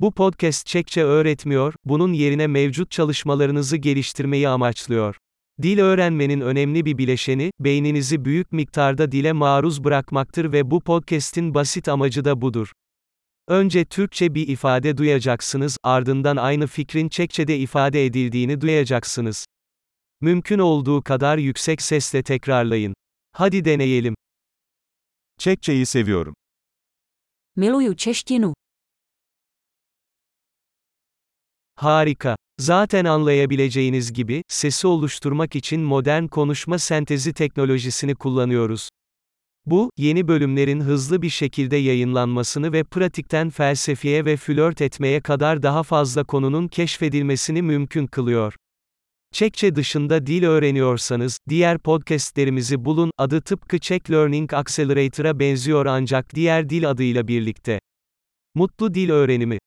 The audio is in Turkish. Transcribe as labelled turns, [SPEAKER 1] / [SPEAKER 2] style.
[SPEAKER 1] Bu podcast Çekçe öğretmiyor, bunun yerine mevcut çalışmalarınızı geliştirmeyi amaçlıyor. Dil öğrenmenin önemli bir bileşeni, beyninizi büyük miktarda dile maruz bırakmaktır ve bu podcast'in basit amacı da budur. Önce Türkçe bir ifade duyacaksınız, ardından aynı fikrin Çekçe'de ifade edildiğini duyacaksınız. Mümkün olduğu kadar yüksek sesle tekrarlayın. Hadi deneyelim.
[SPEAKER 2] Çekçeyi seviyorum.
[SPEAKER 3] Miluju češtinu.
[SPEAKER 1] Harika. Zaten anlayabileceğiniz gibi, sesi oluşturmak için modern konuşma sentezi teknolojisini kullanıyoruz. Bu, yeni bölümlerin hızlı bir şekilde yayınlanmasını ve pratikten felsefeye ve flört etmeye kadar daha fazla konunun keşfedilmesini mümkün kılıyor. Çekçe dışında dil öğreniyorsanız, diğer podcastlerimizi bulun, adı tıpkı Czech Learning Accelerator'a benziyor ancak diğer dil adıyla birlikte. Mutlu dil öğrenimi